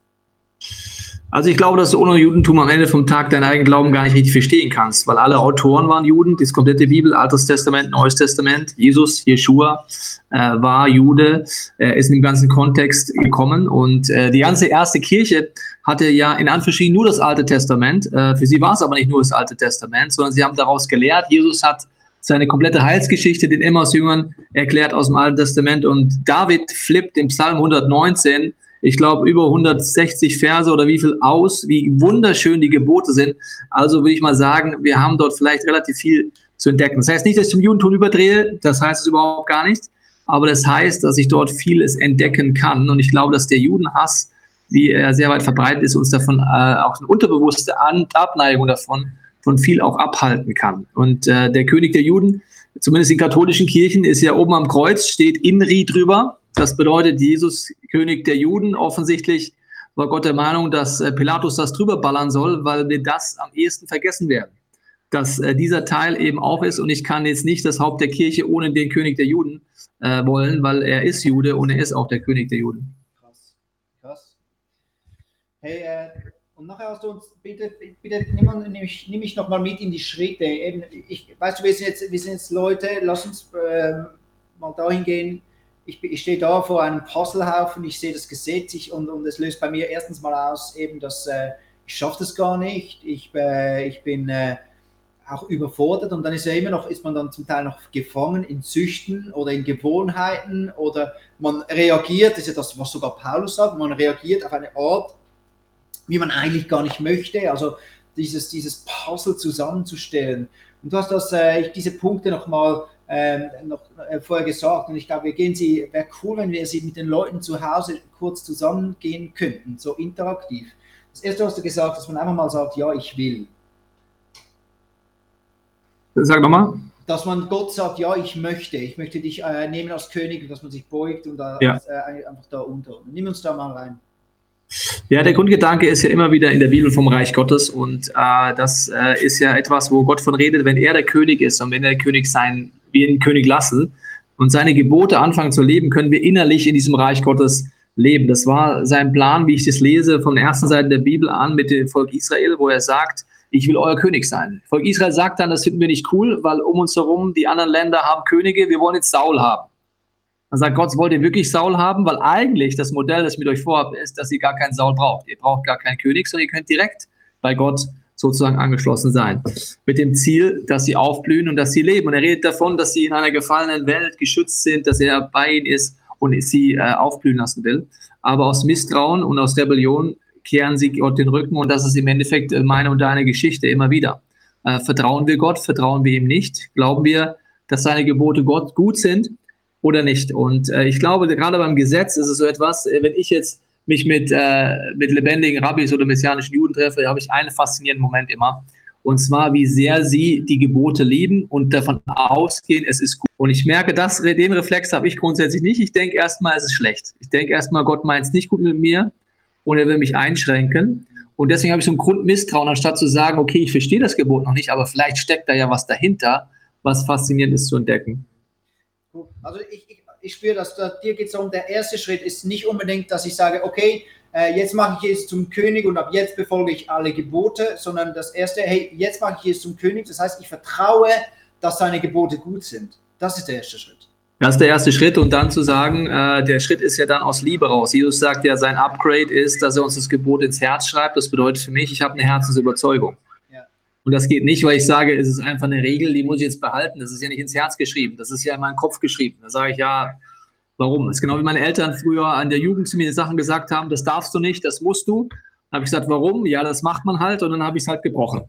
Also ich glaube, dass du ohne Judentum am Ende vom Tag deinen eigenen Glauben gar nicht richtig verstehen kannst, weil alle Autoren waren Juden, das komplette Bibel, Altes Testament, Neues Testament, Jesus, Jeshua äh, war Jude, äh, ist in dem ganzen Kontext gekommen und äh, die ganze erste Kirche hatte ja in Anführungsstrichen nur das Alte Testament. Äh, für sie war es aber nicht nur das Alte Testament, sondern sie haben daraus gelehrt. Jesus hat seine komplette Heilsgeschichte den Emmaus-Jüngern erklärt aus dem Alten Testament und David flippt im Psalm 119 ich glaube, über 160 Verse oder wie viel aus, wie wunderschön die Gebote sind. Also würde ich mal sagen, wir haben dort vielleicht relativ viel zu entdecken. Das heißt nicht, dass ich zum Judentum überdrehe, das heißt es überhaupt gar nicht, aber das heißt, dass ich dort vieles entdecken kann. Und ich glaube, dass der Judenhass, wie er sehr weit verbreitet ist, uns davon äh, auch eine unterbewusste An Abneigung davon von viel auch abhalten kann. Und äh, der König der Juden, zumindest in katholischen Kirchen, ist ja oben am Kreuz, steht Inri drüber. Das bedeutet, Jesus, König der Juden, offensichtlich war Gott der Meinung, dass äh, Pilatus das drüber ballern soll, weil wir das am ehesten vergessen werden. Dass äh, dieser Teil eben auch ist und ich kann jetzt nicht das Haupt der Kirche ohne den König der Juden äh, wollen, weil er ist Jude und er ist auch der König der Juden. Krass, krass. Hey, äh, und nachher hast du uns, bitte, bitte nimm, nimm, ich, nimm mich nochmal mit in die Schritte. Eben, ich, weißt du, wir sind jetzt, wir sind jetzt Leute, lass uns äh, mal dahin gehen, ich, ich stehe da vor einem Puzzlehaufen, ich sehe das Gesetz ich, und, und es löst bei mir erstens mal aus, eben, dass äh, ich schaffe das gar nicht, ich, äh, ich bin äh, auch überfordert. Und dann ist ja immer noch, ist man dann zum Teil noch gefangen in Süchten oder in Gewohnheiten oder man reagiert, das ist ja das, was sogar Paulus sagt, man reagiert auf eine Art, wie man eigentlich gar nicht möchte, also dieses, dieses Puzzle zusammenzustellen. Und du hast das, äh, diese Punkte nochmal noch äh, vorher gesagt. Und ich glaube, wir gehen sie, wäre cool, wenn wir sie mit den Leuten zu Hause kurz zusammengehen könnten, so interaktiv. Das erste hast du gesagt, dass man einfach mal sagt, ja, ich will. Sag nochmal. Dass man Gott sagt, ja, ich möchte, ich möchte dich äh, nehmen als König und dass man sich beugt und da, ja. äh, einfach da unter. Nimm uns da mal rein. Ja, der Grundgedanke ist ja immer wieder in der Bibel vom Reich Gottes und äh, das äh, ist ja etwas, wo Gott von redet, wenn er der König ist und wenn er der König sein, wir den König lassen und seine Gebote anfangen zu leben, können wir innerlich in diesem Reich Gottes leben. Das war sein Plan, wie ich das lese, von der ersten Seite der Bibel an mit dem Volk Israel, wo er sagt, ich will euer König sein. Volk Israel sagt dann, das finden wir nicht cool, weil um uns herum die anderen Länder haben Könige, wir wollen jetzt Saul haben. Dann sagt Gott, wollt ihr wirklich Saul haben? Weil eigentlich das Modell, das ich mit euch vorhabe, ist, dass ihr gar keinen Saul braucht. Ihr braucht gar keinen König, sondern ihr könnt direkt bei Gott sozusagen angeschlossen sein. Mit dem Ziel, dass sie aufblühen und dass sie leben. Und er redet davon, dass sie in einer gefallenen Welt geschützt sind, dass er bei ihnen ist und sie äh, aufblühen lassen will. Aber aus Misstrauen und aus Rebellion kehren sie Gott den Rücken und das ist im Endeffekt äh, meine und deine Geschichte immer wieder. Äh, vertrauen wir Gott, vertrauen wir ihm nicht? Glauben wir, dass seine Gebote Gott gut sind oder nicht? Und äh, ich glaube, gerade beim Gesetz ist es so etwas, äh, wenn ich jetzt mich mit, äh, mit lebendigen Rabbis oder messianischen Juden treffe, habe ich einen faszinierenden Moment immer. Und zwar, wie sehr sie die Gebote lieben und davon ausgehen, es ist gut. Und ich merke, dass den Reflex habe ich grundsätzlich nicht. Ich denke erstmal, es ist schlecht. Ich denke erstmal, Gott meint es nicht gut mit mir und er will mich einschränken. Und deswegen habe ich so ein Grundmisstrauen, anstatt zu sagen, okay, ich verstehe das Gebot noch nicht, aber vielleicht steckt da ja was dahinter, was faszinierend ist zu entdecken. Also ich, ich, ich spüre, dass da, dir geht es um, der erste Schritt ist nicht unbedingt, dass ich sage, okay, äh, jetzt mache ich es zum König und ab jetzt befolge ich alle Gebote, sondern das erste, hey, jetzt mache ich es zum König. Das heißt, ich vertraue, dass seine Gebote gut sind. Das ist der erste Schritt. Das ist der erste Schritt und dann zu sagen, äh, der Schritt ist ja dann aus Liebe raus. Jesus sagt ja, sein Upgrade ist, dass er uns das Gebot ins Herz schreibt. Das bedeutet für mich, ich habe eine Herzensüberzeugung. Und das geht nicht, weil ich sage, es ist einfach eine Regel, die muss ich jetzt behalten. Das ist ja nicht ins Herz geschrieben, das ist ja in meinen Kopf geschrieben. Da sage ich ja, warum? Das ist genau wie meine Eltern früher an der Jugend zu mir Sachen gesagt haben, das darfst du nicht, das musst du. Dann habe ich gesagt, warum? Ja, das macht man halt und dann habe ich es halt gebrochen.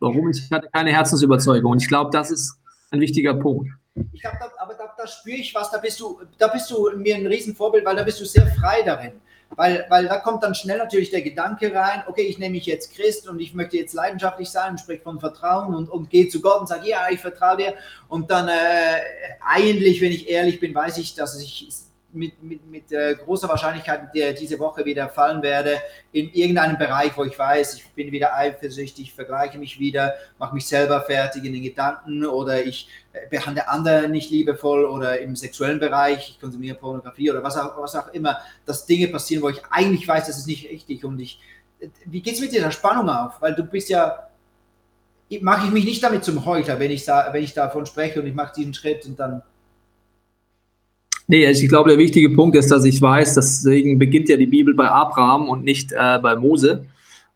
Warum? Ich hatte keine Herzensüberzeugung. Und ich glaube, das ist ein wichtiger Punkt. Ich glaube, aber da, da spüre ich was, da bist du, da bist du mir ein Riesenvorbild, weil da bist du sehr frei darin. Weil, weil da kommt dann schnell natürlich der Gedanke rein, okay, ich nehme mich jetzt Christ und ich möchte jetzt leidenschaftlich sein und spreche von Vertrauen und, und gehe zu Gott und sage, ja, ich vertraue dir. Und dann äh, eigentlich, wenn ich ehrlich bin, weiß ich, dass ich mit, mit, mit äh, großer Wahrscheinlichkeit der diese Woche wieder fallen werde in irgendeinem Bereich, wo ich weiß, ich bin wieder eifersüchtig, vergleiche mich wieder, mache mich selber fertig in den Gedanken oder ich äh, behandle andere nicht liebevoll oder im sexuellen Bereich, ich konsumiere Pornografie oder was auch, was auch immer, dass Dinge passieren, wo ich eigentlich weiß, das ist nicht richtig und ich, äh, wie geht es mit dieser Spannung auf? Weil du bist ja, mache ich mich nicht damit zum Heuchler, wenn ich, wenn ich davon spreche und ich mache diesen Schritt und dann Nee, also ich glaube, der wichtige Punkt ist, dass ich weiß, deswegen beginnt ja die Bibel bei Abraham und nicht äh, bei Mose,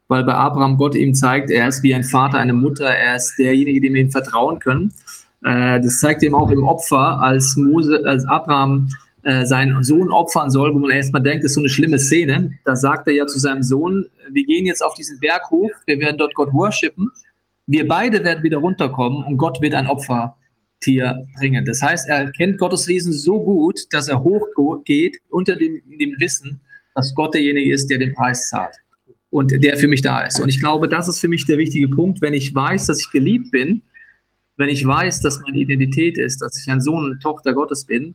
weil bei Abraham Gott ihm zeigt, er ist wie ein Vater, eine Mutter, er ist derjenige, dem wir ihm vertrauen können. Äh, das zeigt ihm auch im Opfer, als Mose, als Abraham äh, seinen Sohn opfern soll, wo man erstmal denkt, das ist so eine schlimme Szene. Da sagt er ja zu seinem Sohn, wir gehen jetzt auf diesen Berg hoch, wir werden dort Gott worshipen, wir beide werden wieder runterkommen und Gott wird ein Opfer Tier bringen. Das heißt, er kennt Gottes Wesen so gut, dass er hochgeht unter dem, dem Wissen, dass Gott derjenige ist, der den Preis zahlt und der für mich da ist. Und ich glaube, das ist für mich der wichtige Punkt, wenn ich weiß, dass ich geliebt bin, wenn ich weiß, dass meine Identität ist, dass ich ein Sohn und Tochter Gottes bin,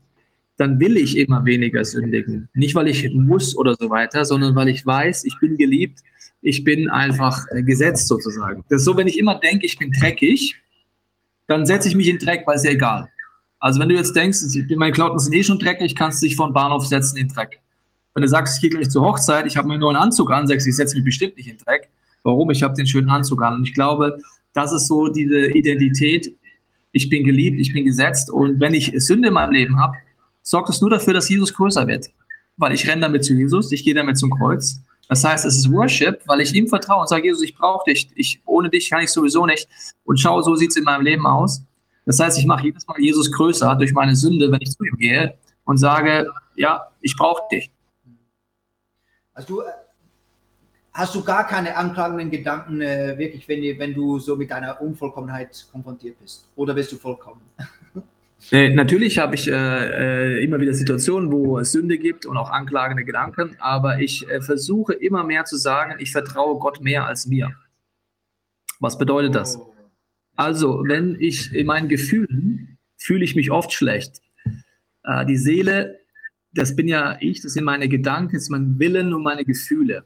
dann will ich immer weniger sündigen. Nicht, weil ich muss oder so weiter, sondern weil ich weiß, ich bin geliebt, ich bin einfach gesetzt sozusagen. Das ist so, wenn ich immer denke, ich bin dreckig, dann setze ich mich in Dreck, weil es ja egal. Also wenn du jetzt denkst, meine Klamotten sind eh schon dreckig, kannst du dich von Bahnhof setzen in Dreck. Wenn du sagst, ich gehe gleich zur Hochzeit, ich habe mir nur einen Anzug an, sagst ich setze mich bestimmt nicht in Dreck. Warum? Ich habe den schönen Anzug an. Und ich glaube, das ist so diese Identität. Ich bin geliebt, ich bin gesetzt. Und wenn ich Sünde in meinem Leben habe, sorgt es nur dafür, dass Jesus größer wird. Weil ich renne damit zu Jesus, ich gehe damit zum Kreuz. Das heißt, es ist Worship, weil ich ihm vertraue und sage, Jesus, ich brauche dich. Ich, ohne dich kann ich sowieso nicht. Und schau, so sieht es in meinem Leben aus. Das heißt, ich mache jedes Mal Jesus größer durch meine Sünde, wenn ich zu ihm gehe und sage, ja, ich brauche dich. Also du, äh, hast du gar keine anklagenden Gedanken, äh, wirklich, wenn, wenn du so mit deiner Unvollkommenheit konfrontiert bist? Oder bist du vollkommen? Äh, natürlich habe ich äh, äh, immer wieder Situationen, wo es Sünde gibt und auch anklagende Gedanken, aber ich äh, versuche immer mehr zu sagen, ich vertraue Gott mehr als mir. Was bedeutet das? Also, wenn ich in meinen Gefühlen fühle ich mich oft schlecht. Äh, die Seele, das bin ja ich, das sind meine Gedanken, das ist mein Willen und meine Gefühle.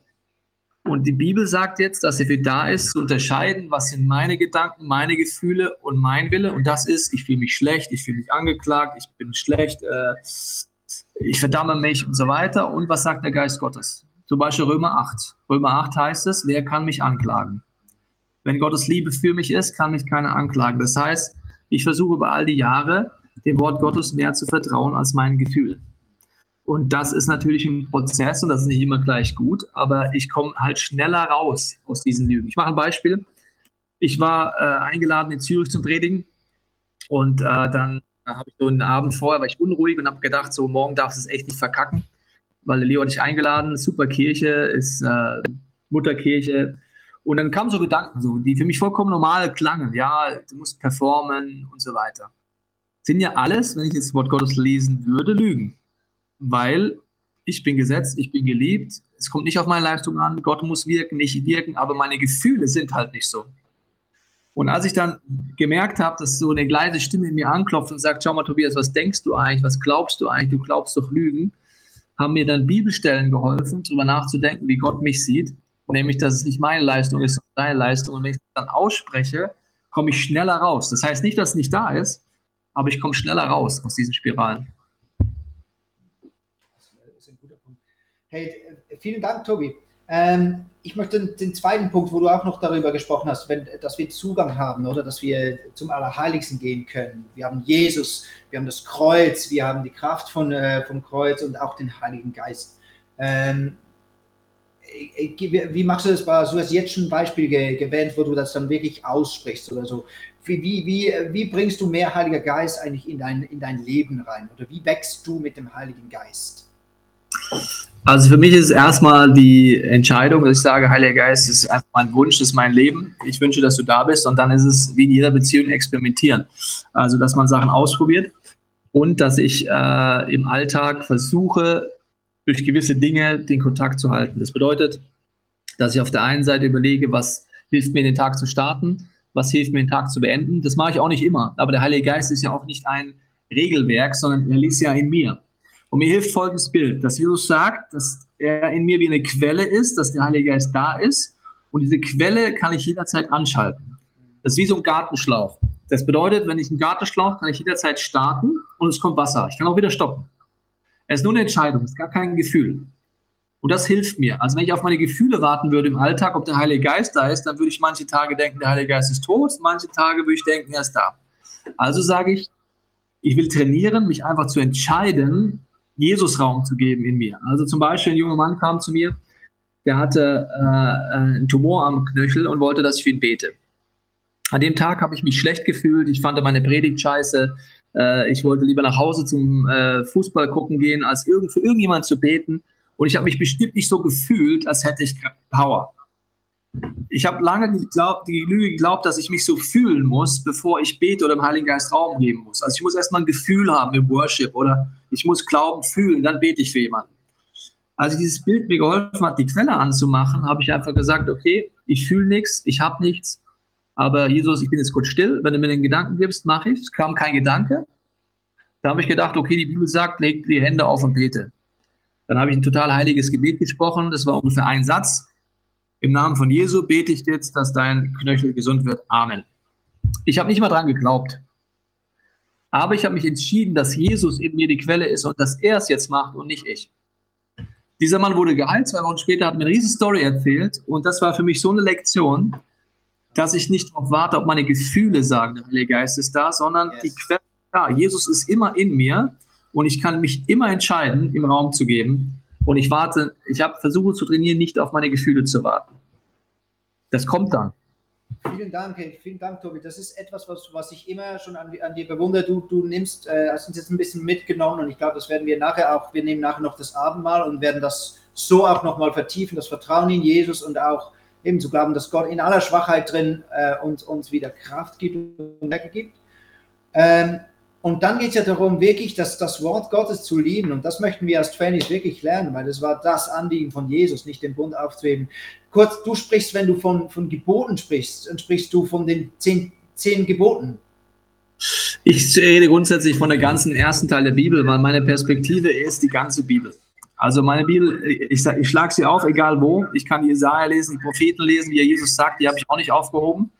Und die Bibel sagt jetzt, dass er für da ist, zu unterscheiden, was sind meine Gedanken, meine Gefühle und mein Wille. Und das ist, ich fühle mich schlecht, ich fühle mich angeklagt, ich bin schlecht, äh, ich verdamme mich und so weiter. Und was sagt der Geist Gottes? Zum Beispiel Römer 8. Römer 8 heißt es, wer kann mich anklagen? Wenn Gottes Liebe für mich ist, kann mich keiner anklagen. Das heißt, ich versuche über all die Jahre, dem Wort Gottes mehr zu vertrauen als meinen Gefühlen. Und das ist natürlich ein Prozess und das ist nicht immer gleich gut, aber ich komme halt schneller raus aus diesen Lügen. Ich mache ein Beispiel. Ich war äh, eingeladen in Zürich zum Predigen und äh, dann habe ich so einen Abend vorher, war ich unruhig und habe gedacht, so morgen darfst du es echt nicht verkacken, weil Leo hat dich eingeladen, super Kirche, ist äh, Mutterkirche. Und dann kamen so Gedanken, so, die für mich vollkommen normal klangen. Ja, du musst performen und so weiter. Sind ja alles, wenn ich jetzt das Wort Gottes lesen würde, Lügen. Weil ich bin gesetzt, ich bin geliebt, es kommt nicht auf meine Leistung an, Gott muss wirken, nicht wirken, aber meine Gefühle sind halt nicht so. Und als ich dann gemerkt habe, dass so eine leise Stimme in mir anklopft und sagt, schau mal, Tobias, was denkst du eigentlich, was glaubst du eigentlich, du glaubst doch Lügen, haben mir dann Bibelstellen geholfen, darüber nachzudenken, wie Gott mich sieht, nämlich, dass es nicht meine Leistung ist, sondern deine Leistung. Und wenn ich das dann ausspreche, komme ich schneller raus. Das heißt nicht, dass es nicht da ist, aber ich komme schneller raus aus diesen Spiralen. Hey, vielen Dank, Tobi. Ähm, ich möchte den zweiten Punkt, wo du auch noch darüber gesprochen hast, wenn, dass wir Zugang haben oder dass wir zum Allerheiligsten gehen können. Wir haben Jesus, wir haben das Kreuz, wir haben die Kraft von, äh, vom Kreuz und auch den Heiligen Geist. Ähm, wie machst du das? Du hast jetzt schon ein Beispiel gewählt, wo du das dann wirklich aussprichst oder so. Wie, wie, wie bringst du mehr Heiliger Geist eigentlich in dein, in dein Leben rein? Oder wie wächst du mit dem Heiligen Geist? Also für mich ist es erstmal die Entscheidung, dass ich sage, Heiliger Geist ist einfach mein Wunsch, ist mein Leben. Ich wünsche, dass du da bist. Und dann ist es wie in jeder Beziehung experimentieren. Also dass man Sachen ausprobiert und dass ich äh, im Alltag versuche, durch gewisse Dinge den Kontakt zu halten. Das bedeutet, dass ich auf der einen Seite überlege, was hilft mir, den Tag zu starten, was hilft mir, den Tag zu beenden. Das mache ich auch nicht immer. Aber der Heilige Geist ist ja auch nicht ein Regelwerk, sondern er liest ja in mir. Und mir hilft folgendes Bild, dass Jesus sagt, dass er in mir wie eine Quelle ist, dass der Heilige Geist da ist. Und diese Quelle kann ich jederzeit anschalten. Das ist wie so ein Gartenschlauch. Das bedeutet, wenn ich einen Gartenschlauch kann ich jederzeit starten und es kommt Wasser. Ich kann auch wieder stoppen. Es ist nur eine Entscheidung, es ist gar kein Gefühl. Und das hilft mir. Also wenn ich auf meine Gefühle warten würde im Alltag, ob der Heilige Geist da ist, dann würde ich manche Tage denken, der Heilige Geist ist tot, manche Tage würde ich denken, er ist da. Also sage ich, ich will trainieren, mich einfach zu entscheiden, Jesus Raum zu geben in mir. Also zum Beispiel ein junger Mann kam zu mir, der hatte äh, einen Tumor am Knöchel und wollte, dass ich für ihn bete. An dem Tag habe ich mich schlecht gefühlt, ich fand meine Predigt scheiße, äh, ich wollte lieber nach Hause zum äh, Fußball gucken gehen, als irgend, für irgendjemand zu beten. Und ich habe mich bestimmt nicht so gefühlt, als hätte ich Power. Ich habe lange geglaubt, die Lüge geglaubt, dass ich mich so fühlen muss, bevor ich bete oder dem Heiligen Geist Raum geben muss. Also ich muss erstmal ein Gefühl haben im Worship oder ich muss glauben, fühlen, dann bete ich für jemanden. Als dieses Bild mir geholfen hat, die Quelle anzumachen, habe ich einfach gesagt, okay, ich fühle nichts, ich habe nichts, aber Jesus, ich bin jetzt kurz still, wenn du mir den Gedanken gibst, mache ich. Es kam kein Gedanke. Da habe ich gedacht, okay, die Bibel sagt, leg die Hände auf und bete. Dann habe ich ein total heiliges Gebet gesprochen, das war ungefähr ein Satz. Im Namen von Jesu bete ich jetzt, dass dein Knöchel gesund wird. Amen. Ich habe nicht mal dran geglaubt. Aber ich habe mich entschieden, dass Jesus in mir die Quelle ist und dass er es jetzt macht und nicht ich. Dieser Mann wurde geheilt, zwei Wochen später hat mir eine riesen Story erzählt und das war für mich so eine Lektion, dass ich nicht darauf warte, ob meine Gefühle sagen, der Heilige Geist ist da, sondern yes. die Quelle ist da. Jesus ist immer in mir und ich kann mich immer entscheiden, im Raum zu geben. Und ich warte, ich habe versucht zu trainieren, nicht auf meine Gefühle zu warten. Das kommt dann. Vielen Dank, vielen Dank, Tobi. Das ist etwas, was, was ich immer schon an, an dir bewundere. Du, du nimmst, äh, hast uns jetzt ein bisschen mitgenommen und ich glaube, das werden wir nachher auch, wir nehmen nachher noch das Abendmahl und werden das so auch nochmal vertiefen, das Vertrauen in Jesus und auch eben zu glauben, dass Gott in aller Schwachheit drin äh, uns, uns wieder Kraft gibt und Stärke gibt. Ähm, und dann geht es ja darum, wirklich das, das Wort Gottes zu lieben. Und das möchten wir als Trainees wirklich lernen, weil das war das Anliegen von Jesus, nicht den Bund aufzuheben. Kurz, du sprichst, wenn du von, von Geboten sprichst, dann sprichst du von den zehn, zehn Geboten. Ich rede grundsätzlich von der ganzen ersten Teil der Bibel, weil meine Perspektive ist die ganze Bibel. Also meine Bibel, ich, ich schlage sie auf, egal wo. Ich kann Jesaja lesen, Propheten lesen, wie er Jesus sagt, die habe ich auch nicht aufgehoben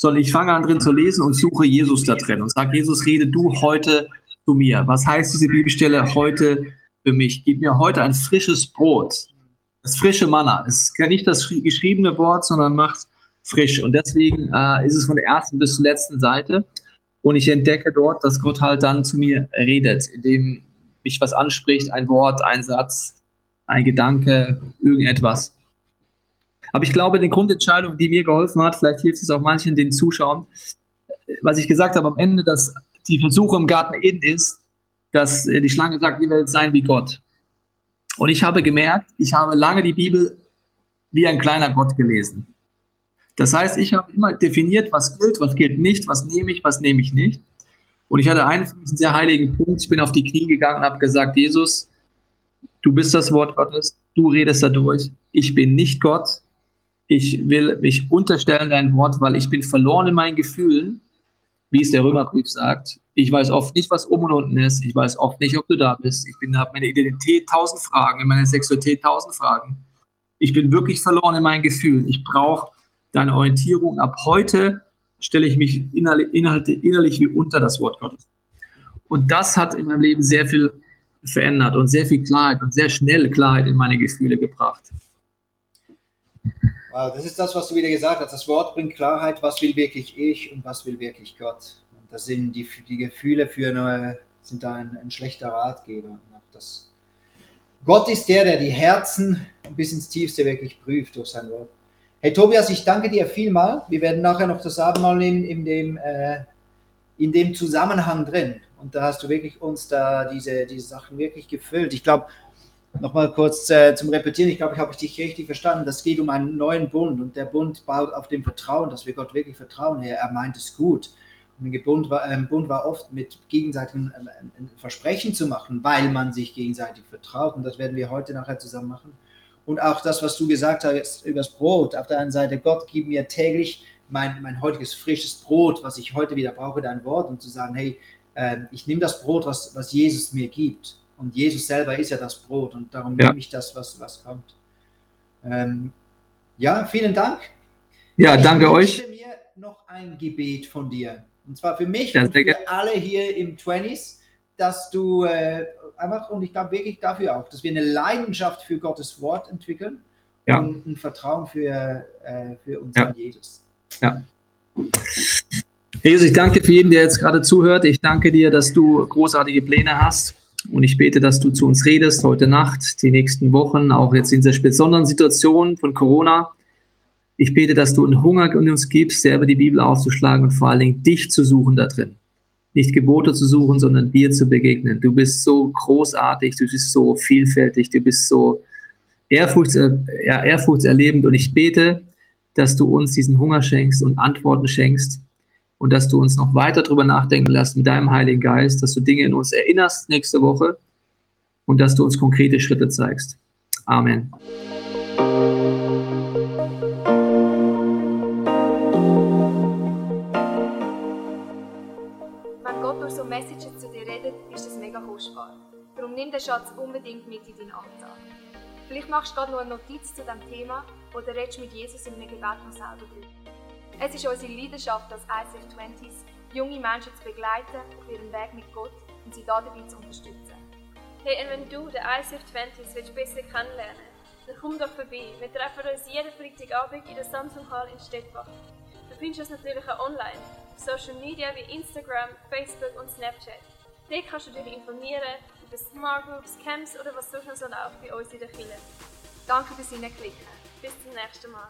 sondern ich fange an drin zu lesen und suche Jesus da drin und sage, Jesus, rede du heute zu mir. Was heißt diese Bibelstelle heute für mich? Gib mir heute ein frisches Brot, das frische Manna. Es ist nicht das geschriebene Wort, sondern macht frisch. Und deswegen äh, ist es von der ersten bis zur letzten Seite. Und ich entdecke dort, dass Gott halt dann zu mir redet, indem mich was anspricht, ein Wort, ein Satz, ein Gedanke, irgendetwas. Aber ich glaube, die Grundentscheidung, die mir geholfen hat, vielleicht hilft es auch manchen den Zuschauern, was ich gesagt habe am Ende, dass die Versuche im Garten Eden ist, dass die Schlange sagt, wir werden sein wie Gott. Und ich habe gemerkt, ich habe lange die Bibel wie ein kleiner Gott gelesen. Das heißt, ich habe immer definiert, was gilt, was gilt nicht, was nehme ich, was nehme ich nicht. Und ich hatte einen sehr heiligen Punkt. Ich bin auf die Knie gegangen und habe gesagt, Jesus, du bist das Wort Gottes, du redest dadurch. Ich bin nicht Gott. Ich will mich unterstellen dein Wort, weil ich bin verloren in meinen Gefühlen, wie es der Römerbrief sagt. Ich weiß oft nicht, was oben und unten ist. Ich weiß oft nicht, ob du da bist. Ich habe meine Identität tausend Fragen, in meiner Sexualität tausend Fragen. Ich bin wirklich verloren in meinen Gefühlen. Ich brauche deine Orientierung. Ab heute stelle ich mich innerlich, innerlich wie unter das Wort Gottes. Und das hat in meinem Leben sehr viel verändert und sehr viel Klarheit und sehr schnell Klarheit in meine Gefühle gebracht. Wow, das ist das, was du wieder gesagt hast. Das Wort bringt Klarheit, was will wirklich ich und was will wirklich Gott. Und das sind die, die Gefühle für eine, sind da ein, ein schlechter Ratgeber. Das, Gott ist der, der die Herzen bis ins Tiefste wirklich prüft durch sein Wort. Hey Tobias, ich danke dir vielmal. Wir werden nachher noch das Abendmahl nehmen in dem, äh, in dem Zusammenhang drin. Und da hast du wirklich uns da diese, diese Sachen wirklich gefüllt. Ich glaube, nochmal kurz äh, zum Repetieren, ich glaube, ich habe dich richtig verstanden. Das geht um einen neuen Bund und der Bund baut auf dem Vertrauen, dass wir Gott wirklich vertrauen. Er, er meint es gut. Und ein Bund war, ein Bund war oft mit gegenseitigen äh, Versprechen zu machen, weil man sich gegenseitig vertraut. Und das werden wir heute nachher zusammen machen. Und auch das, was du gesagt hast über das Brot. Auf der einen Seite, Gott gibt mir täglich mein, mein heutiges frisches Brot, was ich heute wieder brauche, dein Wort, und zu sagen, hey, äh, ich nehme das Brot, was, was Jesus mir gibt. Und Jesus selber ist ja das Brot und darum ja. nehme ich das, was, was kommt. Ähm, ja, vielen Dank. Ja, ich danke euch. Ich mir noch ein Gebet von dir. Und zwar für mich ja, und für alle hier im 20s, dass du äh, einfach, und ich glaube wirklich dafür auch, dass wir eine Leidenschaft für Gottes Wort entwickeln ja. und ein Vertrauen für, äh, für unseren ja. Jesus. Ja. Jesus, ich danke für jeden, der jetzt gerade zuhört. Ich danke dir, dass du großartige Pläne hast. Und ich bete, dass du zu uns redest heute Nacht, die nächsten Wochen, auch jetzt in dieser besonderen Situation von Corona. Ich bete, dass du einen Hunger in uns gibst, selber die Bibel aufzuschlagen und vor allen Dingen dich zu suchen da drin nicht Gebote zu suchen, sondern dir zu begegnen. Du bist so großartig, du bist so vielfältig, du bist so ja, ehrfurchtserlebend und ich bete, dass du uns diesen Hunger schenkst und Antworten schenkst und dass du uns noch weiter darüber nachdenken lässt mit deinem Heiligen Geist, dass du Dinge in uns erinnerst nächste Woche und dass du uns konkrete Schritte zeigst. Amen. kostbar. Darum nimm den Schatz unbedingt mit in deinen Alltag. Vielleicht machst du gerade noch eine Notiz zu diesem Thema oder redest mit Jesus in einem Gebet noch selber drüber. Es ist unsere Leidenschaft als ICF 20s, junge Menschen zu begleiten auf ihrem Weg mit Gott und sie dabei zu unterstützen. Hey, und wenn du den ICF 20s willst besser kennenlernen dann komm doch vorbei. Wir treffen uns jeden Freitagabend in der Samsung Hall in Stettbach. Du findest uns natürlich auch online, auf Social Media wie Instagram, Facebook und Snapchat. Dort kannst du dich informieren über Smart Groups, Camps oder was sonst noch so läuft bei uns in der Kirche. Danke fürs Hineinklicken. Bis zum nächsten Mal.